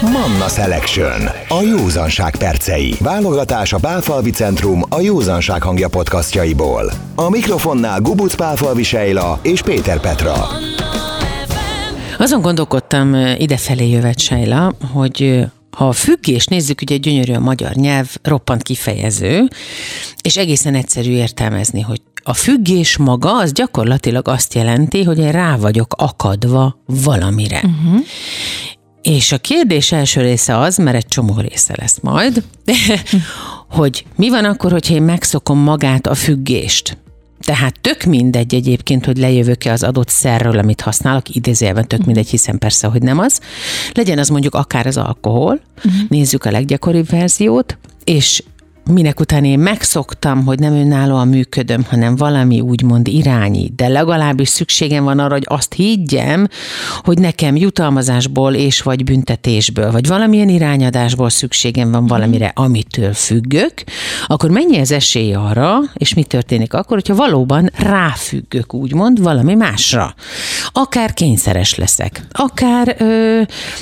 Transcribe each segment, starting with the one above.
Manna Selection. A józanság percei. Válogatás a Pálfalvi Centrum a józanság hangja podcastjaiból. A mikrofonnál Gubuc Pálfalvi Sejla és Péter Petra. Azon gondolkodtam idefelé jövet Sejla, hogy ha a függés nézzük, ugye gyönyörű a magyar nyelv, roppant kifejező, és egészen egyszerű értelmezni, hogy a függés maga az gyakorlatilag azt jelenti, hogy én rá vagyok akadva valamire. Uh-huh. És a kérdés első része az, mert egy csomó része lesz majd, hogy mi van akkor, hogyha én megszokom magát a függést. Tehát tök mindegy egyébként, hogy lejövök-e az adott szerről, amit használok, idézőjelben tök mindegy, hiszen persze, hogy nem az. Legyen az mondjuk akár az alkohol, uh-huh. nézzük a leggyakoribb verziót, és minek után én megszoktam, hogy nem önállóan működöm, hanem valami úgymond irányít, de legalábbis szükségem van arra, hogy azt higgyem, hogy nekem jutalmazásból és vagy büntetésből, vagy valamilyen irányadásból szükségem van valamire, amitől függök, akkor mennyi az esély arra, és mi történik akkor, hogyha valóban ráfüggök, úgymond, valami másra. Akár kényszeres leszek, akár ö,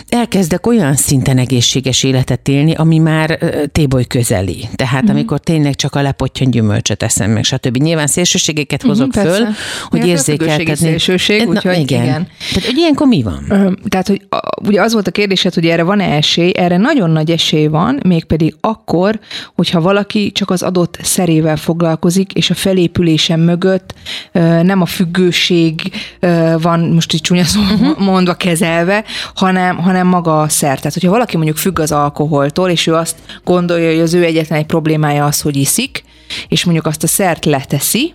elkezdek olyan szinten egészséges életet élni, ami már téboly közeli. Tehát tehát mm-hmm. amikor tényleg csak a lepottyan gyümölcsöt eszem meg, stb. Nyilván szélsőségeket hozok mm-hmm, föl, persze. hogy érzékeltetni. Szélsőség, úgyhogy igen. igen. Tehát, hogy ilyenkor mi van? Ö, tehát, hogy ugye az volt a kérdésed, hogy erre van-e esély, erre nagyon nagy esély van, mégpedig akkor, hogyha valaki csak az adott szerével foglalkozik, és a felépülésen mögött ö, nem a függőség ö, van, most így csúnya szó uh-huh. mondva kezelve, hanem, hanem maga a szer. Tehát, hogyha valaki mondjuk függ az alkoholtól, és ő azt gondolja, hogy az ő egyetlen egy problémája az, hogy iszik, és mondjuk azt a szert leteszi,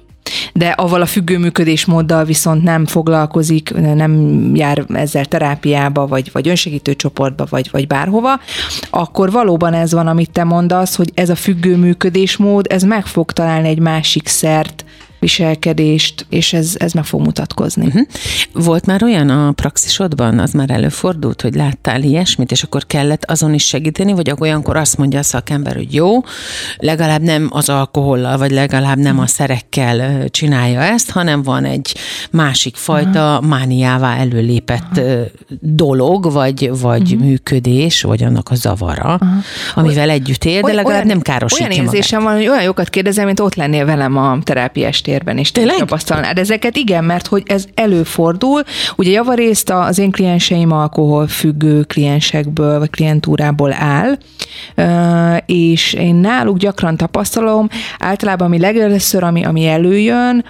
de avval a függő működésmóddal viszont nem foglalkozik, nem jár ezzel terápiába, vagy, vagy önsegítő csoportba, vagy, vagy bárhova, akkor valóban ez van, amit te mondasz, hogy ez a függő működésmód, ez meg fog találni egy másik szert, viselkedést, és ez, ez meg fog mutatkozni. Uh-huh. Volt már olyan a praxisodban, az már előfordult, hogy láttál ilyesmit, és akkor kellett azon is segíteni, vagy olyankor azt mondja a szakember, hogy jó, legalább nem az alkohollal, vagy legalább nem a szerekkel csinálja ezt, hanem van egy másik fajta uh-huh. mániává előlépett uh-huh. dolog, vagy, vagy uh-huh. működés, vagy annak a zavara, uh-huh. amivel együtt él, de legalább olyan, nem károsítja Olyan érzésem magát. van, hogy olyan jókat kérdezem, mint ott lennél velem a terápiás térben, és te tapasztalnád ezeket. Igen, mert hogy ez előfordul. Ugye javarészt az én klienseim alkoholfüggő kliensekből, vagy klientúrából áll, és én náluk gyakran tapasztalom, általában ami legelőször, ami, ami előjön,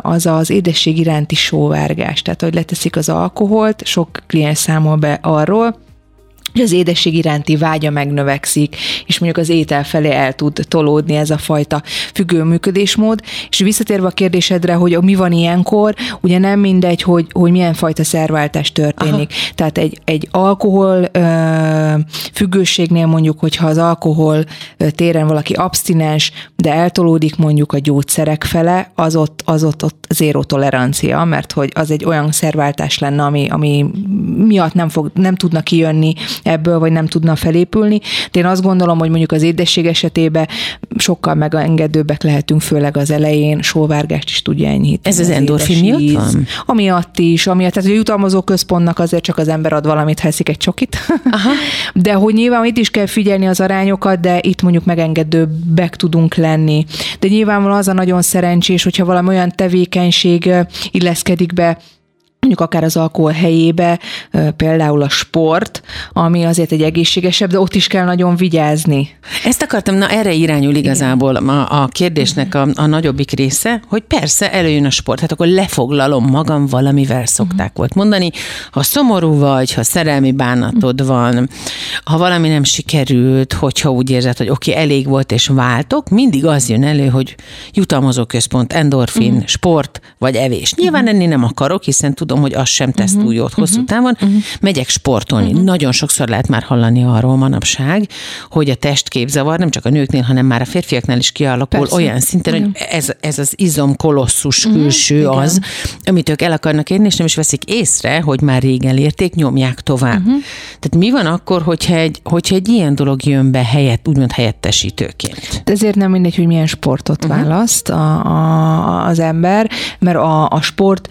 az az édesség iránti sóvárgás. Tehát, hogy leteszik az alkoholt, sok kliens számol be arról, hogy az édesség iránti vágya megnövekszik, és mondjuk az étel felé el tud tolódni ez a fajta függő működésmód. És visszatérve a kérdésedre, hogy mi van ilyenkor, ugye nem mindegy, hogy, hogy milyen fajta szerváltás történik. Aha. Tehát egy, egy alkohol ö, függőségnél mondjuk, hogyha az alkohol téren valaki abstinens, de eltolódik mondjuk a gyógyszerek fele, az ott, az ott, ott zéró tolerancia, mert hogy az egy olyan szerváltás lenne, ami, ami miatt nem, fog, nem tudna kijönni ebből, vagy nem tudna felépülni. De én azt gondolom, hogy mondjuk az édesség esetében sokkal megengedőbbek lehetünk, főleg az elején, sóvárgást is tudja enyhíteni. Ez az, az endorfin miatt van? Amiatt is, amiatt, tehát a jutalmazó központnak azért csak az ember ad valamit, ha eszik egy csokit. Aha. De hogy nyilván itt is kell figyelni az arányokat, de itt mondjuk megengedőbbek tudunk lenni. De nyilvánvalóan az a nagyon szerencsés, hogyha valami olyan tevékenység illeszkedik be mondjuk akár az alkohol helyébe, például a sport, ami azért egy egészségesebb, de ott is kell nagyon vigyázni. Ezt akartam, na erre irányul igazából a, a kérdésnek a, a nagyobbik része, hogy persze előjön a sport, hát akkor lefoglalom magam valamivel szokták uh-huh. volt mondani. Ha szomorú vagy, ha szerelmi bánatod van, ha valami nem sikerült, hogyha úgy érzed, hogy oké, okay, elég volt és váltok, mindig az jön elő, hogy jutalmazó központ, endorfin, uh-huh. sport vagy evés. Nyilván uh-huh. enni nem akarok, hiszen tudom, tudom, hogy az sem tesz uh-huh. túl jót hosszú uh-huh. távon. Uh-huh. Megyek sportolni. Nagyon sokszor lehet már hallani arról manapság, hogy a testképzavar nem csak a nőknél, hanem már a férfiaknál is kialakul Persze. olyan szinten, hogy ez, ez az izomkolosszus uh-huh. külső az, amit ők el akarnak érni, és nem is veszik észre, hogy már régen érték, nyomják tovább. Uh-huh. Tehát mi van akkor, hogyha egy, hogyha egy ilyen dolog jön be helyett, úgymond helyettesítőként? De ezért nem mindegy, hogy milyen sportot uh-huh. választ a, a, az ember, mert a, a sport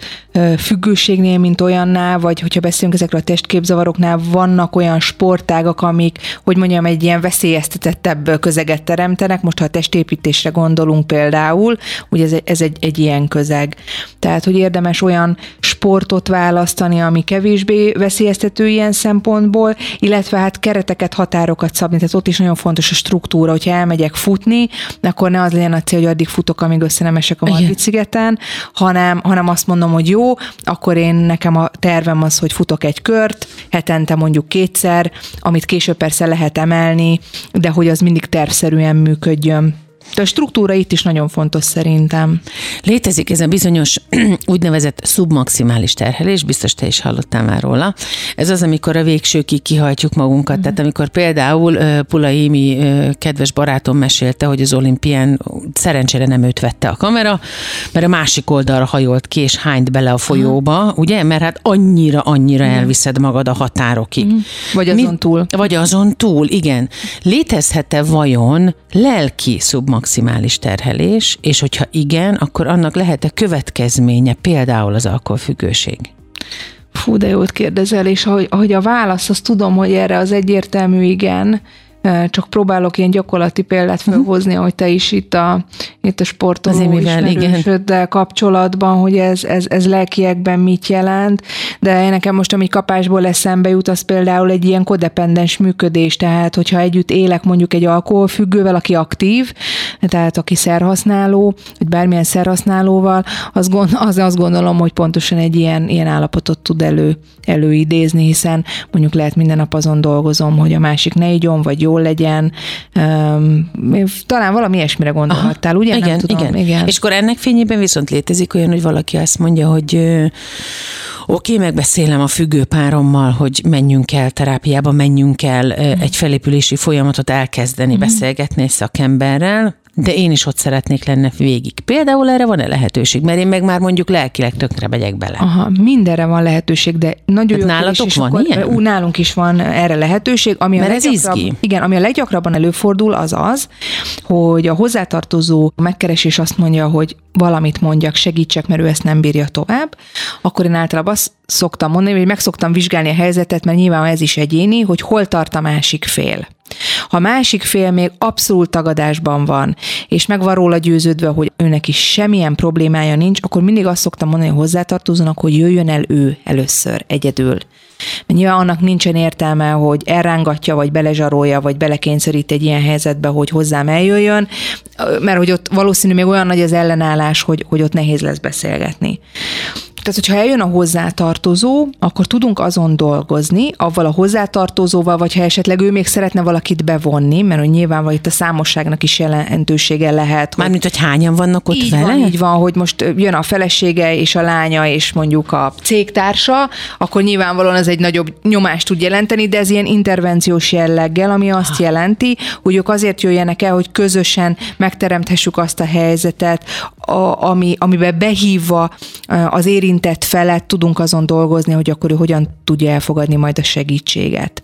függőségnél, mint olyannál, vagy hogyha beszélünk ezekről a testképzavaroknál, vannak olyan sportágak, amik, hogy mondjam, egy ilyen veszélyeztetettebb közeget teremtenek. Most, ha a testépítésre gondolunk például, ugye ez egy, ez egy, egy ilyen közeg. Tehát, hogy érdemes olyan sportot választani, ami kevésbé veszélyeztető ilyen szempontból, illetve hát kereteket, határokat szabni. Tehát ott is nagyon fontos a struktúra, hogyha elmegyek futni, akkor ne az legyen a cél, hogy addig futok, amíg össze nem esek a Margit-szigeten, hanem, hanem azt mondom, hogy jó, akkor én nekem a tervem az, hogy futok egy kört, hetente mondjuk kétszer, amit később persze lehet emelni, de hogy az mindig tervszerűen működjön. De a struktúra itt is nagyon fontos szerintem. Létezik ez a bizonyos úgynevezett szubmaximális terhelés, biztos te is hallottál már róla. Ez az, amikor a végsőkig kihajtjuk magunkat. Uh-huh. Tehát amikor például Pulaimi kedves barátom mesélte, hogy az olimpián szerencsére nem őt vette a kamera, mert a másik oldalra hajolt ki és hányt bele a folyóba, uh-huh. ugye? Mert hát annyira, annyira uh-huh. elviszed magad a határokig. Uh-huh. Vagy azon Mi, túl. Vagy azon túl, igen. Létezhet-e vajon lelki szubmaximális maximális terhelés, és hogyha igen, akkor annak lehet-e következménye például az alkoholfüggőség? Fú, de jót kérdezel, és ahogy, ahogy a válasz, azt tudom, hogy erre az egyértelmű igen, csak próbálok ilyen gyakorlati példát mhm. felhozni, hogy te is itt a, itt a sportoló ismerősöddel kapcsolatban, hogy ez, ez, ez lelkiekben mit jelent, de nekem most, ami kapásból eszembe jut, az például egy ilyen kodependens működés, tehát hogyha együtt élek mondjuk egy alkoholfüggővel, aki aktív, tehát aki szerhasználó, vagy bármilyen szerhasználóval, az, gond, az azt gondolom, hogy pontosan egy ilyen, ilyen állapotot tud elő, előidézni, hiszen mondjuk lehet minden nap azon dolgozom, hogy a másik ne igyon, vagy jó jól legyen. Talán valami ilyesmire gondolhattál, ugye? Igen, Nem tudom. igen. igen. És akkor ennek fényében viszont létezik olyan, hogy valaki azt mondja, hogy oké, okay, megbeszélem a függő párommal, hogy menjünk el terápiába, menjünk el mm. egy felépülési folyamatot elkezdeni, mm. beszélgetni egy szakemberrel, de én is ott szeretnék lenne végig. Például erre van-e lehetőség? Mert én meg már mondjuk lelkileg tökre megyek bele. Aha, mindenre van lehetőség, de nagyon jó. Nálatok is, van akkor, ilyen? Ú, nálunk is van erre lehetőség. Ami Mert a ez izgi. Igen, ami a leggyakrabban előfordul, az az, hogy a hozzátartozó megkeresés azt mondja, hogy valamit mondjak, segítsek, mert ő ezt nem bírja tovább, akkor én általában azt szoktam mondani, hogy meg szoktam vizsgálni a helyzetet, mert nyilván ez is egyéni, hogy hol tart a másik fél. Ha másik fél még abszolút tagadásban van, és meg van róla győződve, hogy őnek is semmilyen problémája nincs, akkor mindig azt szoktam mondani a hozzátartozónak, hogy jöjjön el ő először, egyedül. Mert nyilván annak nincsen értelme, hogy elrángatja, vagy belezsarolja, vagy belekényszerít egy ilyen helyzetbe, hogy hozzám eljöjjön, mert hogy ott valószínű még olyan nagy az ellenállás, hogy, hogy ott nehéz lesz beszélgetni. Tehát, hogyha eljön a hozzátartozó, akkor tudunk azon dolgozni, avval a hozzátartozóval, vagy ha esetleg ő még szeretne valakit bevonni, mert hogy nyilván itt a számosságnak is jelentősége lehet. Mármint, hogy hányan vannak ott így vele? Van, így van, hogy most jön a felesége és a lánya, és mondjuk a cégtársa, akkor nyilvánvalóan ez egy nagyobb nyomást tud jelenteni, de ez ilyen intervenciós jelleggel, ami azt jelenti, hogy ők azért jöjjenek el, hogy közösen megteremthessük azt a helyzetet, a, ami, amiben behívva az érintett felet tudunk azon dolgozni, hogy akkor ő hogyan tudja elfogadni majd a segítséget.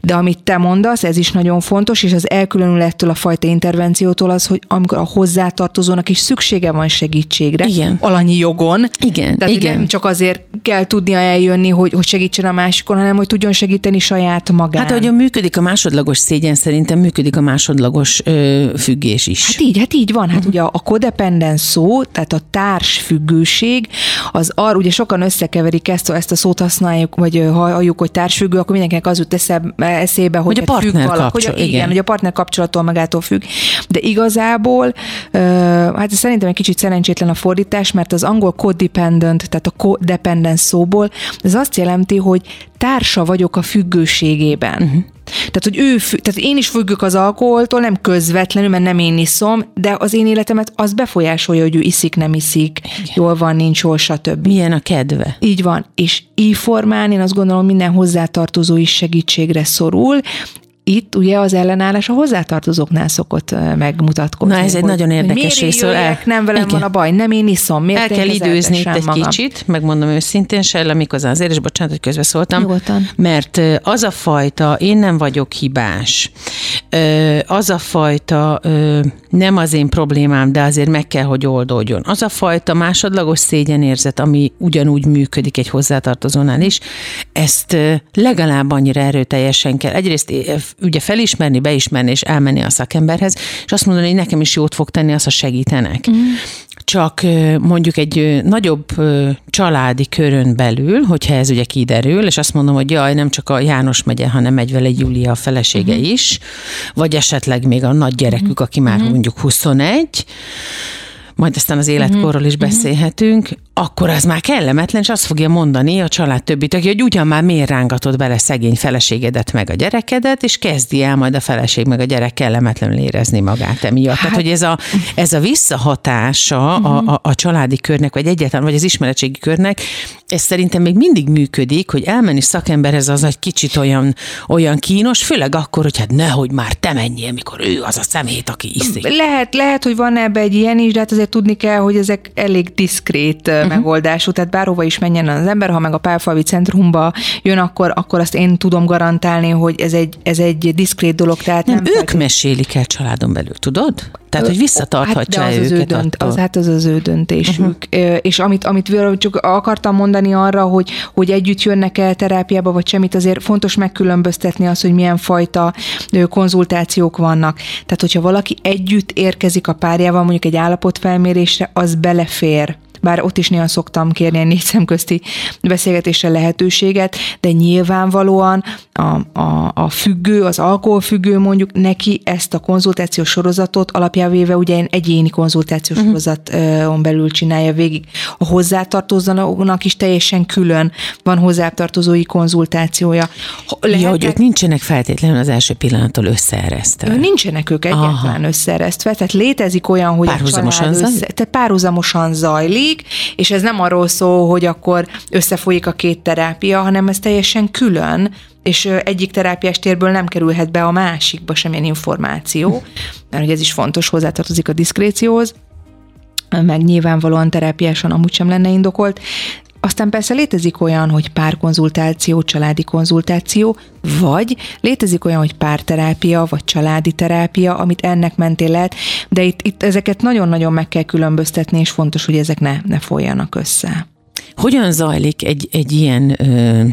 De amit te mondasz, ez is nagyon fontos, és az elkülönül ettől a fajta intervenciótól az, hogy amikor a hozzátartozónak is szüksége van segítségre, igen. alanyi jogon. Igen, Tehát igen. nem csak azért kell tudnia eljönni, hogy, hogy segítsen a másikon, hanem hogy tudjon segíteni saját magát. Hát, ahogyan működik a másodlagos szégyen, szerintem működik a másodlagos ö, függés is. Hát így, hát így van. Hát uh-huh. ugye a codependence szó, tehát a társfüggőség, az arra, ugye sokan összekeverik ezt, ezt a szót használjuk, vagy halljuk, hogy társfüggő, akkor mindenkinek az jut eszébe, hogy, hogy a partner függ hogy a, igen, igen, hogy a partner kapcsolattól magától függ. De igazából, hát szerintem egy kicsit szerencsétlen a fordítás, mert az angol codependent, tehát a codependence szóból, ez azt jelenti, hogy társa vagyok a függőségében. Uh-huh. Tehát, hogy ő, tehát én is függök az alkoholtól, nem közvetlenül, mert nem én iszom, de az én életemet az befolyásolja, hogy ő iszik, nem iszik, Igen. jól van, nincs jól, stb. Milyen a kedve. Így van. És így formán én azt gondolom, minden hozzátartozó is segítségre szorul, itt ugye az ellenállás a hozzátartozóknál szokott megmutatkozni. Na ez egy nagyon érdekes rész. El... Nem velem igen. van a baj, nem én iszom. Miért el kell időzni itt egy magam? kicsit, megmondom őszintén, se amikor azért, és bocsánat, hogy közbeszóltam. Nyugodtan. Mert az a fajta, én nem vagyok hibás, az a fajta, nem az én problémám, de azért meg kell, hogy oldódjon. Az a fajta másodlagos szégyenérzet, ami ugyanúgy működik egy hozzátartozónál is, ezt legalább annyira erőteljesen kell. Egyrészt ugye felismerni, beismerni és elmenni a szakemberhez, és azt mondani, hogy nekem is jót fog tenni, az, ha segítenek. Mm csak mondjuk egy nagyobb családi körön belül, hogyha ez ugye kiderül, és azt mondom, hogy jaj, nem csak a János megye, hanem megy vele Júlia a felesége uh-huh. is, vagy esetleg még a nagy gyerekük, uh-huh. aki már uh-huh. mondjuk 21, majd aztán az életkorról is beszélhetünk, akkor az már kellemetlen, és azt fogja mondani a család többi tagja, hogy ugyan már miért rángatod bele szegény feleségedet meg a gyerekedet, és kezdi el majd a feleség meg a gyerek kellemetlenül érezni magát emiatt. Hát, Tehát, hogy ez a, ez a visszahatása a, mhm. a, a családi körnek, vagy egyáltalán, vagy az ismeretségi körnek, ez szerintem még mindig működik, hogy elmenni szakemberhez az egy kicsit olyan, olyan kínos, főleg akkor, hogy hát nehogy már te menjél, mikor ő az a szemét, aki iszik. Lehet, lehet, hogy van ebbe egy ilyen is, de hát azért tudni kell, hogy ezek elég diszkrét uh-huh. megoldású, tehát bárhova is menjen az ember, ha meg a Pálfalvi centrumba jön, akkor, akkor azt én tudom garantálni, hogy ez egy, ez egy diszkrét dolog. Tehát nem, nem ők fel... mesélik el családon belül, tudod? Tehát, hogy visszatarthatja hát, az őket az ő dönt, az, Hát az az ő döntésük. Uh-huh. És amit, amit csak akartam mondani arra, hogy, hogy együtt jönnek el terápiába, vagy semmit, azért fontos megkülönböztetni az, hogy milyen fajta konzultációk vannak. Tehát, hogyha valaki együtt érkezik a párjával, mondjuk egy állapotfelmérésre, az belefér bár ott is néha szoktam kérni egy négy szemközti beszélgetésre lehetőséget, de nyilvánvalóan a, a, a függő, az alkoholfüggő mondjuk neki ezt a konzultációs sorozatot alapjávéve ugye egy egyéni konzultációs uh-huh. sorozaton belül csinálja végig. A hozzátartozónak is teljesen külön van hozzátartozói konzultációja. Lehetnek... Ja, hogy ők nincsenek feltétlenül az első pillanattól összeeresztve. Nincsenek ők egyáltalán Aha. összeeresztve, tehát létezik olyan, hogy párhuzamosan, a össze, tehát párhuzamosan zajlik, folyik, és ez nem arról szól, hogy akkor összefolyik a két terápia, hanem ez teljesen külön, és egyik terápiás térből nem kerülhet be a másikba semmilyen információ, mert hogy ez is fontos, hozzátartozik a diszkrécióhoz, meg nyilvánvalóan terápiásan amúgy sem lenne indokolt, aztán persze létezik olyan, hogy párkonzultáció, családi konzultáció, vagy létezik olyan, hogy párterápia, vagy családi terápia, amit ennek mentén lehet, de itt, itt ezeket nagyon-nagyon meg kell különböztetni, és fontos, hogy ezek ne, ne folyjanak össze. Hogyan zajlik egy, egy ilyen ö,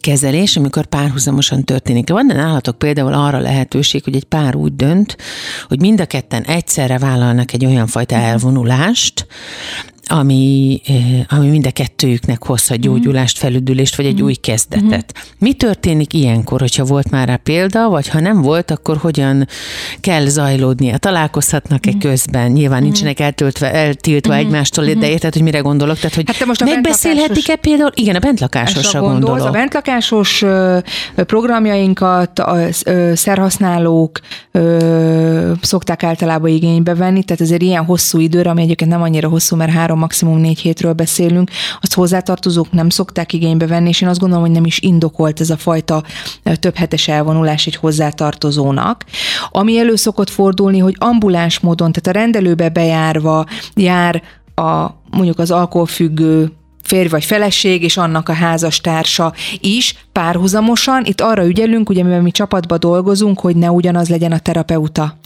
kezelés, amikor párhuzamosan történik. Van nálatok például arra lehetőség, hogy egy pár úgy dönt, hogy mind a ketten egyszerre vállalnak egy olyan fajta elvonulást, ami, ami mind a kettőjüknek hozhat mhm. gyógyulást, felüdülést, vagy egy mm. új kezdetet. Mm. Mi történik ilyenkor, hogyha volt már rá példa, vagy ha nem volt, akkor hogyan kell zajlódnia? Találkozhatnak-e mm. közben? Nyilván mm. nincsenek eltöltve, eltiltva mm. egymástól, de érted, hogy mire gondolok? Tehát, hogy hát most megbeszélhetik-e például? Igen, a bentlakásosra gondolok. A bentlakásos programjainkat a szerhasználók szokták általában igénybe venni, tehát ezért ilyen hosszú időre, ami egyébként nem annyira hosszú, mert három három, maximum négy hétről beszélünk, azt hozzátartozók nem szokták igénybe venni, és én azt gondolom, hogy nem is indokolt ez a fajta több hetes elvonulás egy hozzátartozónak. Ami elő szokott fordulni, hogy ambuláns módon, tehát a rendelőbe bejárva jár a mondjuk az alkoholfüggő férj vagy feleség, és annak a házastársa is párhuzamosan. Itt arra ügyelünk, ugye mivel mi csapatba dolgozunk, hogy ne ugyanaz legyen a terapeuta.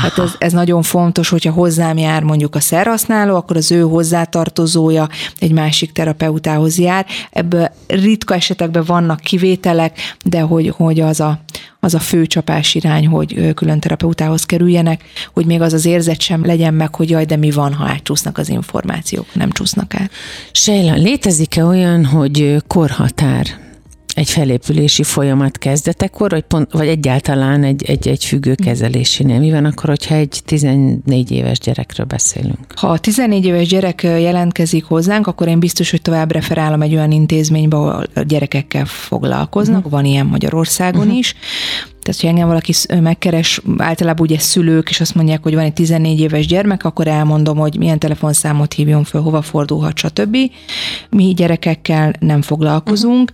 Hát ez, ez nagyon fontos, hogyha hozzám jár mondjuk a szerhasználó, akkor az ő hozzátartozója egy másik terapeutához jár. Ebből ritka esetekben vannak kivételek, de hogy, hogy az a, az a fő csapás irány, hogy külön terapeutához kerüljenek, hogy még az az érzet sem legyen meg, hogy jaj, de mi van, ha átcsúsznak az információk, nem csúsznak át. Sejla, létezik-e olyan, hogy korhatár egy felépülési folyamat kezdetekor, vagy, pont, vagy egyáltalán egy, egy, egy függő kezelésénél? Mi van akkor, hogyha egy 14 éves gyerekről beszélünk? Ha a 14 éves gyerek jelentkezik hozzánk, akkor én biztos, hogy tovább referálom egy olyan intézménybe, ahol gyerekekkel foglalkoznak, uh-huh. van ilyen Magyarországon uh-huh. is, Tehát, ha engem valaki megkeres, általában ugye szülők, és azt mondják, hogy van egy 14 éves gyermek, akkor elmondom, hogy milyen telefonszámot hívjon föl, hova fordulhat, stb. Mi gyerekekkel nem foglalkozunk.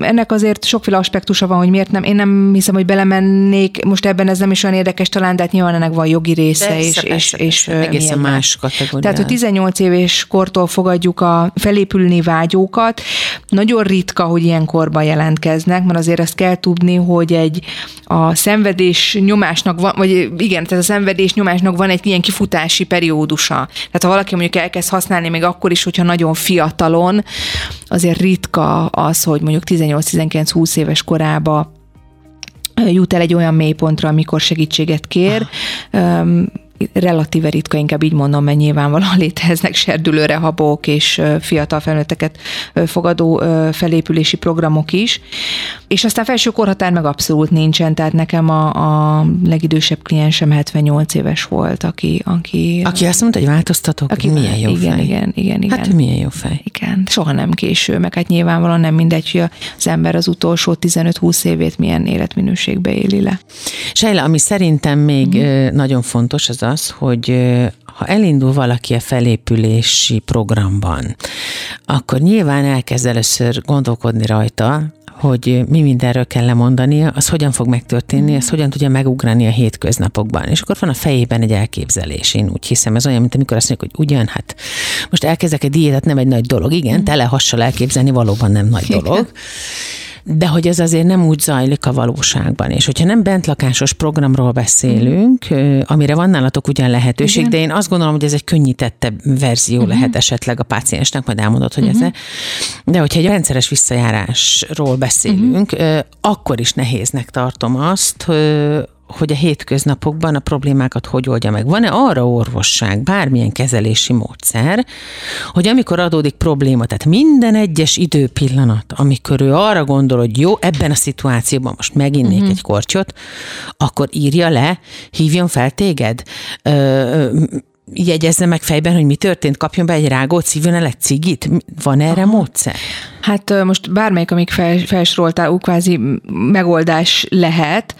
Ennek azért sokféle aspektusa van, hogy miért nem. Én nem hiszem, hogy belemennék, most ebben ez nem is olyan érdekes talán, de hát nyilván ennek van jogi része, persze, és, persze, és, persze. és egészen más kategória. Tehát, hogy 18 éves kortól fogadjuk a felépülni vágyókat. Nagyon ritka, hogy ilyen korban jelentkeznek, mert azért ezt kell tudni, hogy egy a szenvedés nyomásnak van, vagy igen, tehát a szenvedés nyomásnak van egy ilyen kifutási periódusa. Tehát ha valaki mondjuk elkezd használni még akkor is, hogyha nagyon fiatalon, azért ritka az, hogy mondjuk 18-19-20 éves korába jut el egy olyan mélypontra, amikor segítséget kér. Ah relatíve ritka, inkább így mondom, mert nyilvánvalóan léteznek serdülőre habok és fiatal felnőtteket fogadó felépülési programok is. És aztán felső korhatár meg abszolút nincsen, tehát nekem a, a legidősebb kliensem 78 éves volt, aki... Aki, aki azt mondta, hogy változtatok, aki milyen jó igen, fej. Igen, igen, igen. Hát milyen jó fej. Igen, soha nem késő, meg hát nyilvánvalóan nem mindegy, hogy az ember az utolsó 15-20 évét milyen életminőségbe éli le. Sejla, ami szerintem még mm. nagyon fontos, az az, hogy ha elindul valaki a felépülési programban, akkor nyilván elkezd először gondolkodni rajta, hogy mi mindenről kell lemondania, az hogyan fog megtörténni, ezt hogyan tudja megugrani a hétköznapokban. És akkor van a fejében egy elképzelés, én úgy hiszem, ez olyan, mint amikor azt mondjuk, hogy ugyan, hát most elkezdek egy diétát, nem egy nagy dolog. Igen, tele hassal elképzelni valóban nem nagy dolog. De hogy ez azért nem úgy zajlik a valóságban. És hogyha nem bentlakásos programról beszélünk, amire van nálatok ugyan lehetőség, Igen. de én azt gondolom, hogy ez egy könnyítettebb verzió mm-hmm. lehet esetleg a páciensnek, majd elmondod, hogy mm-hmm. ez De hogyha egy rendszeres visszajárásról beszélünk, mm-hmm. akkor is nehéznek tartom azt, hogy a hétköznapokban a problémákat hogy oldja meg. Van-e arra orvosság, bármilyen kezelési módszer, hogy amikor adódik probléma, tehát minden egyes időpillanat, amikor ő arra gondol, hogy jó, ebben a szituációban most meginnék uh-huh. egy kortyot, akkor írja le, hívjon fel téged, ö, jegyezze meg fejben, hogy mi történt, kapjon be egy rágót, szívjon el egy cigit? Van erre Aha. módszer? Hát most bármelyik, amik fel, felsoroltál, úgy kvázi megoldás lehet,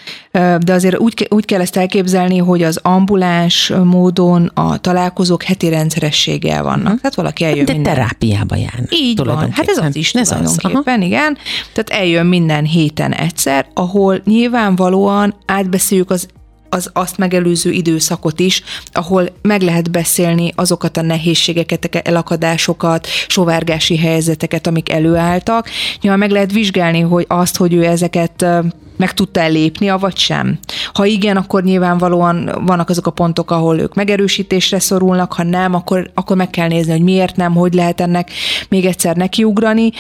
de azért úgy, úgy kell ezt elképzelni, hogy az ambuláns módon a találkozók heti rendszerességgel vannak. Tehát valaki eljön De minden... terápiába jár. Így van. Hát ez az is ez tulajdonképpen, az. igen. Tehát eljön minden héten egyszer, ahol nyilvánvalóan átbeszéljük az az azt megelőző időszakot is, ahol meg lehet beszélni azokat a nehézségeket, elakadásokat, sovárgási helyzeteket, amik előálltak. Nyilván meg lehet vizsgálni, hogy azt, hogy ő ezeket meg tudta lépni, avagy sem. Ha igen, akkor nyilvánvalóan vannak azok a pontok, ahol ők megerősítésre szorulnak, ha nem, akkor, akkor meg kell nézni, hogy miért nem, hogy lehet ennek még egyszer nekiugrani.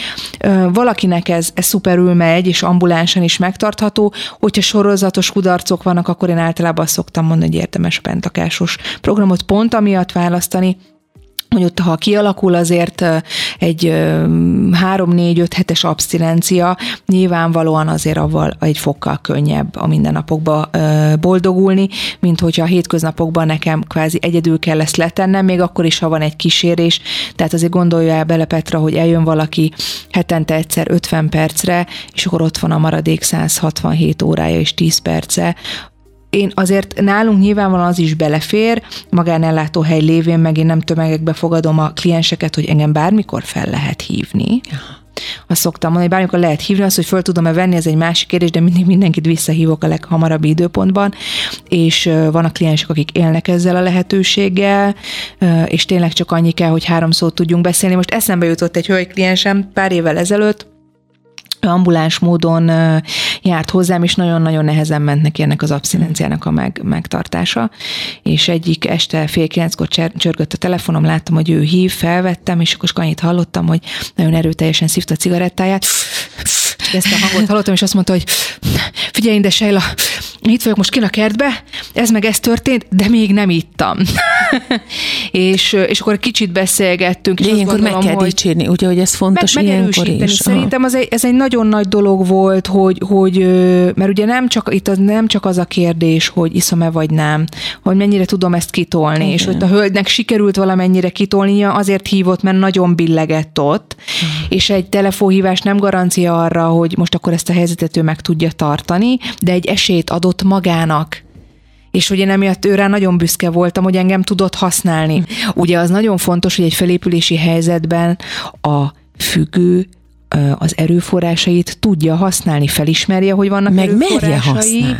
Valakinek ez, ez szuperül megy, és ambulánsan is megtartható. Hogyha sorozatos kudarcok vannak, akkor én általában azt szoktam mondani, hogy érdemes pentakásos programot pont amiatt választani, hogy ott, ha kialakul azért egy 3-4-5 hetes abszinencia, nyilvánvalóan azért avval egy fokkal könnyebb a mindennapokba boldogulni, mint hogyha a hétköznapokban nekem kvázi egyedül kell ezt letennem, még akkor is, ha van egy kísérés. Tehát azért gondolja el bele Petra, hogy eljön valaki hetente egyszer 50 percre, és akkor ott van a maradék 167 órája és 10 perce, én azért nálunk nyilvánvalóan az is belefér, magánellátóhely lévén meg én nem tömegekbe fogadom a klienseket, hogy engem bármikor fel lehet hívni. Azt szoktam mondani, hogy bármikor lehet hívni, azt, hogy föl tudom-e venni, ez egy másik kérdés, de mindig mindenkit visszahívok a leghamarabb időpontban, és van a kliensek, akik élnek ezzel a lehetőséggel, és tényleg csak annyi kell, hogy három szót tudjunk beszélni. Most eszembe jutott egy hölgy kliensem pár évvel ezelőtt, ambuláns módon járt hozzám, és nagyon-nagyon nehezen ment neki ennek az abszinenciának a meg, megtartása. És egyik este fél kilenckor csörgött a telefonom, láttam, hogy ő hív, felvettem, és akkor annyit hallottam, hogy nagyon erőteljesen szívta a cigarettáját, ezt a hangot hallottam, és azt mondta, hogy figyelj, de Sejla, itt vagyok most kin a kertbe, ez meg ez történt, de még nem ittam. és, és akkor kicsit beszélgettünk. De ilyenkor gondolom, meg kell hogy dicsérni, ugye, hogy ez fontos meg, ilyenkor is. Szerintem az egy, ez egy nagyon nagy dolog volt, hogy, hogy mert ugye nem csak, itt az, nem csak az a kérdés, hogy iszom-e vagy nem, hogy mennyire tudom ezt kitolni, Igen. és hogy a hölgynek sikerült valamennyire kitolnia, azért hívott, mert nagyon billegett ott, uh-huh. és egy telefonhívás nem garancia arra, hogy most akkor ezt a helyzetet ő meg tudja tartani, de egy esélyt adott magának és hogy én emiatt őre nagyon büszke voltam, hogy engem tudott használni. Ugye az nagyon fontos, hogy egy felépülési helyzetben a függő az erőforrásait tudja használni, felismerje, hogy vannak Meg merje használni.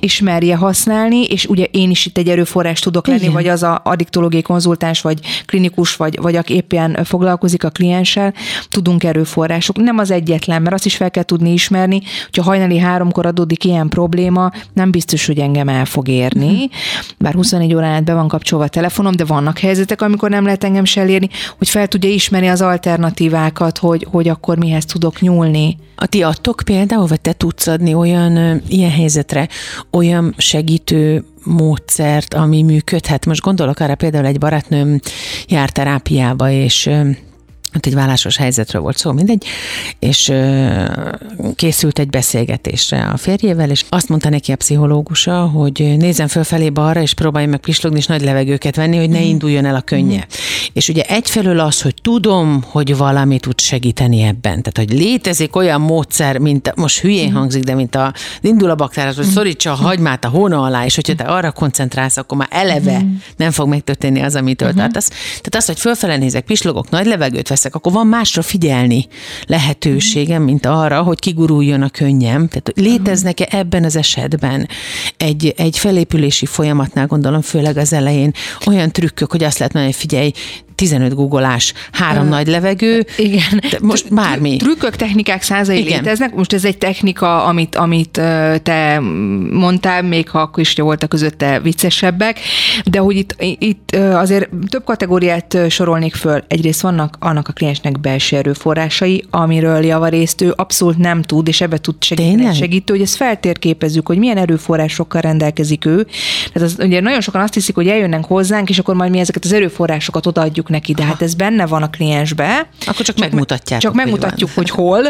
És merje használni, és ugye én is itt egy erőforrás tudok lenni, Igen. vagy az a addiktológiai konzultáns, vagy klinikus, vagy, vagy aki éppen foglalkozik a klienssel, tudunk erőforrások. Nem az egyetlen, mert azt is fel kell tudni ismerni, hogyha hajnali háromkor adódik ilyen probléma, nem biztos, hogy engem el fog érni, uh-huh. bár 24 órán át be van kapcsolva a telefonom, de vannak helyzetek, amikor nem lehet engem se elérni, hogy fel tudja ismerni az alternatívákat, hogy, hogy akkor mihez tudok nyúlni. A ti adtok például, vagy te tudsz adni olyan ilyen helyzetre olyan segítő módszert, ami működhet? Most gondolok arra például egy barátnőm jár terápiába, és ott egy vállásos helyzetről volt szó, mindegy, és készült egy beszélgetésre a férjével, és azt mondta neki a pszichológusa, hogy nézzen fölfelé balra, és próbálj meg pislogni, és nagy levegőket venni, hogy ne mm. induljon el a könnye. Mm. És ugye egyfelől az, hogy tudom, hogy valami tud segíteni ebben. Tehát, hogy létezik olyan módszer, mint, most hülyén mm. hangzik, de mint a indul a baktár, hogy szorítsa a hagymát a hóna alá, és hogyha te arra koncentrálsz, akkor már eleve nem fog megtörténni az, amitől tartasz. Tehát az, hogy fölfele nézek, pislogok, nagy levegőt veszek, akkor van másra figyelni lehetőségem, mint arra, hogy kiguruljon a könnyem. Tehát léteznek-e ebben az esetben egy, egy felépülési folyamatnál, gondolom főleg az elején, olyan trükkök, hogy azt lehet mondani, hogy figyelj, 15 googolás, három nagy levegő. Igen. Most bármi. Trükkök, technikák százai igen. léteznek. Most ez egy technika, amit, amit te mondtál, még ha akkor is voltak közötte viccesebbek, de hogy itt, itt azért több kategóriát sorolnék föl. Egyrészt vannak annak a kliensnek belső erőforrásai, amiről javarészt ő abszolút nem tud, és ebbe tud segíteni segítő, hogy ezt feltérképezzük, hogy milyen erőforrásokkal rendelkezik ő. Tehát az, ugye nagyon sokan azt hiszik, hogy eljönnek hozzánk, és akkor majd mi ezeket az erőforrásokat odaadjuk mondjuk neki, de hát ez benne van a kliensbe. Akkor csak, csak megmutatják. Csak megmutatjuk, hogy hol,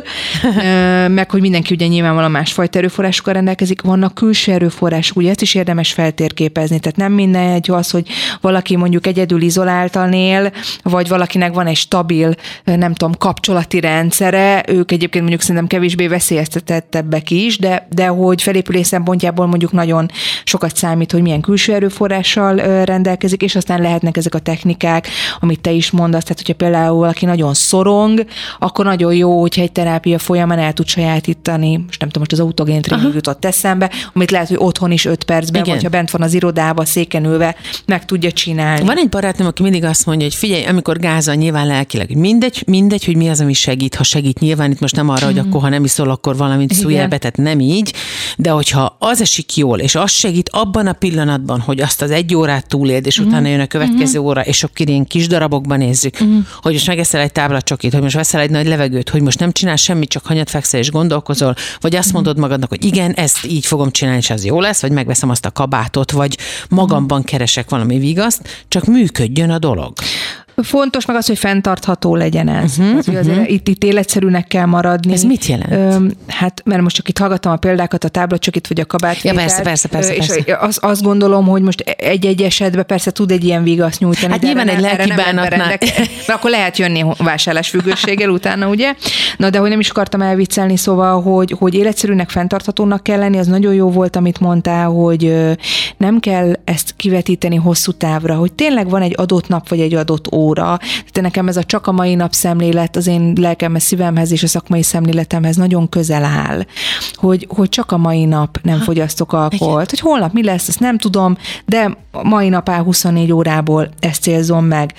meg hogy mindenki ugye nyilvánvalóan másfajta erőforrásokkal rendelkezik. Vannak külső erőforrások, ugye ezt is érdemes feltérképezni. Tehát nem minden egy az, hogy valaki mondjuk egyedül izoláltan él, vagy valakinek van egy stabil, nem tudom, kapcsolati rendszere, ők egyébként mondjuk szerintem kevésbé veszélyeztetettebbek is, de, de hogy felépülés szempontjából mondjuk nagyon sokat számít, hogy milyen külső erőforrással rendelkezik, és aztán lehetnek ezek a technikák, amit te is mondasz, tehát hogyha például valaki nagyon szorong, akkor nagyon jó, hogyha egy terápia folyamán el tud sajátítani, most nem tudom, most az autogén tréning jutott eszembe, amit lehet, hogy otthon is öt percben, Igen. vagy ha bent van az irodába, széken ülve, meg tudja csinálni. Van egy barátnőm, aki mindig azt mondja, hogy figyelj, amikor gázol nyilván lelkileg, mindegy, mindegy, hogy mi az, ami segít, ha segít, nyilván itt most nem arra, hogy akkor ha nem iszol, akkor valamint szújjál be, tehát nem így, de hogyha az esik jól, és az segít abban a pillanatban, hogy azt az egy órát túléld, és utána jön a következő óra, és akkor ilyen kis darabokban nézzük, uh-huh. hogy most megeszel egy tábla csokit, hogy most veszel egy nagy levegőt, hogy most nem csinál semmit, csak hanyat fekszel és gondolkozol, vagy azt uh-huh. mondod magadnak, hogy igen, ezt így fogom csinálni, és az jó lesz, vagy megveszem azt a kabátot, vagy magamban keresek valami vigaszt, csak működjön a dolog. Fontos meg az, hogy fenntartható legyen ez. Uh-huh, uh-huh. Azért itt, itt életszerűnek kell maradni. Ez mit jelent? Ö, hát, mert most csak itt hallgattam a példákat, a táblacsokit vagy a kabát. Ja, persze, persze, persze. És persze. Azt, azt gondolom, hogy most egy-egy esetben persze tud egy ilyen vigaszt nyújtani. Hát nyilván egy lelki bánatnál. akkor lehet jönni vásárlásfüggőséggel utána, ugye? Na, de hogy nem is akartam elviccelni, szóval, hogy, hogy életszerűnek, fenntarthatónak kell lenni, az nagyon jó volt, amit mondtál, hogy nem kell ezt kivetíteni hosszú távra, hogy tényleg van egy adott nap vagy egy adott ó óra. Tehát nekem ez a csak a mai nap szemlélet az én lelkemhez, szívemhez és a szakmai szemléletemhez nagyon közel áll, hogy, hogy csak a mai nap nem fogyasztok alkoholt, hogy holnap mi lesz, ezt nem tudom, de mai nap áll 24 órából ezt célzom meg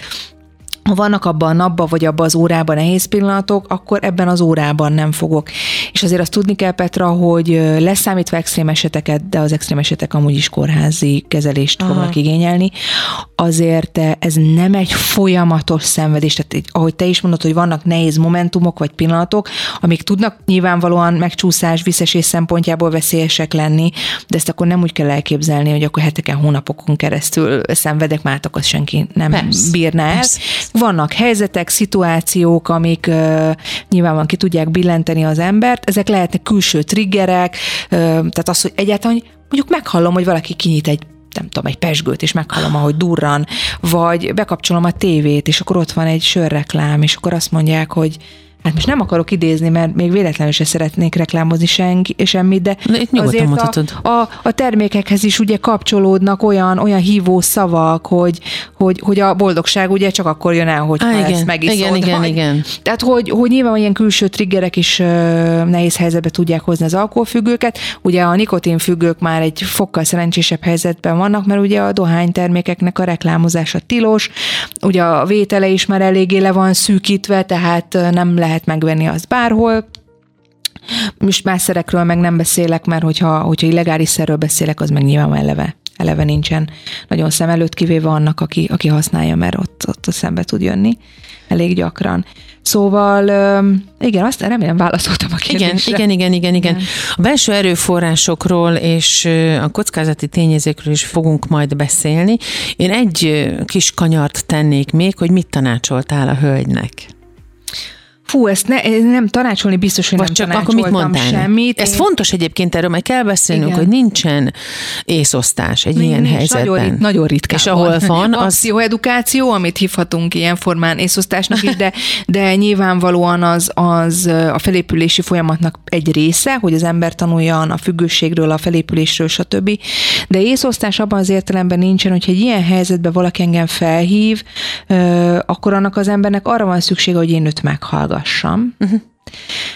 ha vannak abban a napban, vagy abban az órában nehéz pillanatok, akkor ebben az órában nem fogok. És azért azt tudni kell, Petra, hogy leszámítva extrém eseteket, de az extrém esetek amúgy is kórházi kezelést Aha. fognak igényelni, azért ez nem egy folyamatos szenvedés. Tehát ahogy te is mondod, hogy vannak nehéz momentumok vagy pillanatok, amik tudnak nyilvánvalóan megcsúszás, visszesés szempontjából veszélyesek lenni, de ezt akkor nem úgy kell elképzelni, hogy akkor heteken, hónapokon keresztül szenvedek, már azt senki nem persze, bírná el. Persze vannak helyzetek, szituációk, amik uh, nyilvánvalóan ki tudják billenteni az embert, ezek lehetnek külső triggerek, uh, tehát az, hogy egyáltalán mondjuk meghallom, hogy valaki kinyit egy nem tudom, egy pesgőt, és meghallom, ahogy durran, vagy bekapcsolom a tévét, és akkor ott van egy sörreklám, és akkor azt mondják, hogy hát most nem akarok idézni, mert még véletlenül se szeretnék reklámozni senki, semmit, de, itt azért a, a, a, termékekhez is ugye kapcsolódnak olyan, olyan hívó szavak, hogy, hogy, hogy a boldogság ugye csak akkor jön el, hogy ah, ezt megiszod. Igen, igen, igen. Tehát, hogy, hogy nyilván ilyen külső triggerek is uh, nehéz helyzetbe tudják hozni az alkoholfüggőket. Ugye a nikotinfüggők már egy fokkal szerencsésebb helyzetben vannak, mert ugye a dohánytermékeknek a reklámozása tilos, ugye a vétele is már eléggé le van szűkítve, tehát nem lehet lehet megvenni azt bárhol, most más szerekről meg nem beszélek, mert hogyha, hogyha illegális szerről beszélek, az meg nyilván eleve, eleve nincsen nagyon szem előtt, kivéve annak, aki, aki használja, mert ott, ott a szembe tud jönni elég gyakran. Szóval igen, azt remélem válaszoltam a kérdésre. Igen, igen, igen, igen, igen. A belső erőforrásokról és a kockázati tényezőkről is fogunk majd beszélni. Én egy kis kanyart tennék még, hogy mit tanácsoltál a hölgynek. Fú, ezt ne, nem tanácsolni biztos, hogy Vagy nem csak akkor mit mondtál? Semmit. Ez Én... fontos egyébként, erről meg kell beszélnünk, Igen. hogy nincsen észosztás egy nincs, ilyen nincs, helyzetben. Nagyon, rit, nagyon ritkán És ahol van, az... pszichoedukáció, amit hívhatunk ilyen formán észosztásnak is, de, de nyilvánvalóan az, az a felépülési folyamatnak egy része, hogy az ember tanuljon a függőségről, a felépülésről, stb. De észosztás abban az értelemben nincsen, hogy egy ilyen helyzetben valaki engem felhív, akkor annak az embernek arra van szüksége, hogy én őt meghallgassam uh-huh.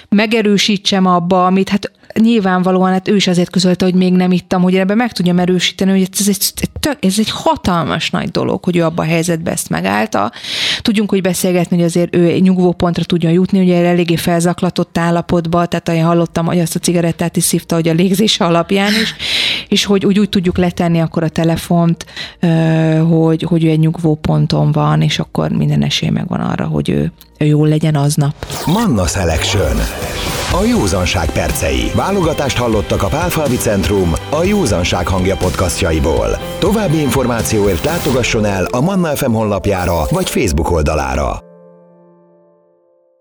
megerősítsem abba, amit hát nyilvánvalóan hát ő is azért közölte, hogy még nem ittam, hogy ebben meg tudjam erősíteni, hogy ez egy, ez egy hatalmas nagy dolog, hogy ő abba a helyzetbe ezt megállta. Tudjunk, hogy beszélgetni, hogy azért ő nyugvó pontra tudjon jutni, ugye eléggé felzaklatott állapotba, tehát én hallottam, hogy azt a cigarettát is szívta, hogy a légzése alapján is, és hogy úgy, úgy tudjuk letenni akkor a telefont, hogy, hogy ő egy nyugvó ponton van, és akkor minden esély megvan arra, hogy ő, ő jól legyen aznap. Manna Selection. A józanság percei. Válogatást hallottak a Pálfalvi Centrum a Józanság hangja podcastjaiból. További információért látogasson el a Manna FM honlapjára vagy Facebook oldalára.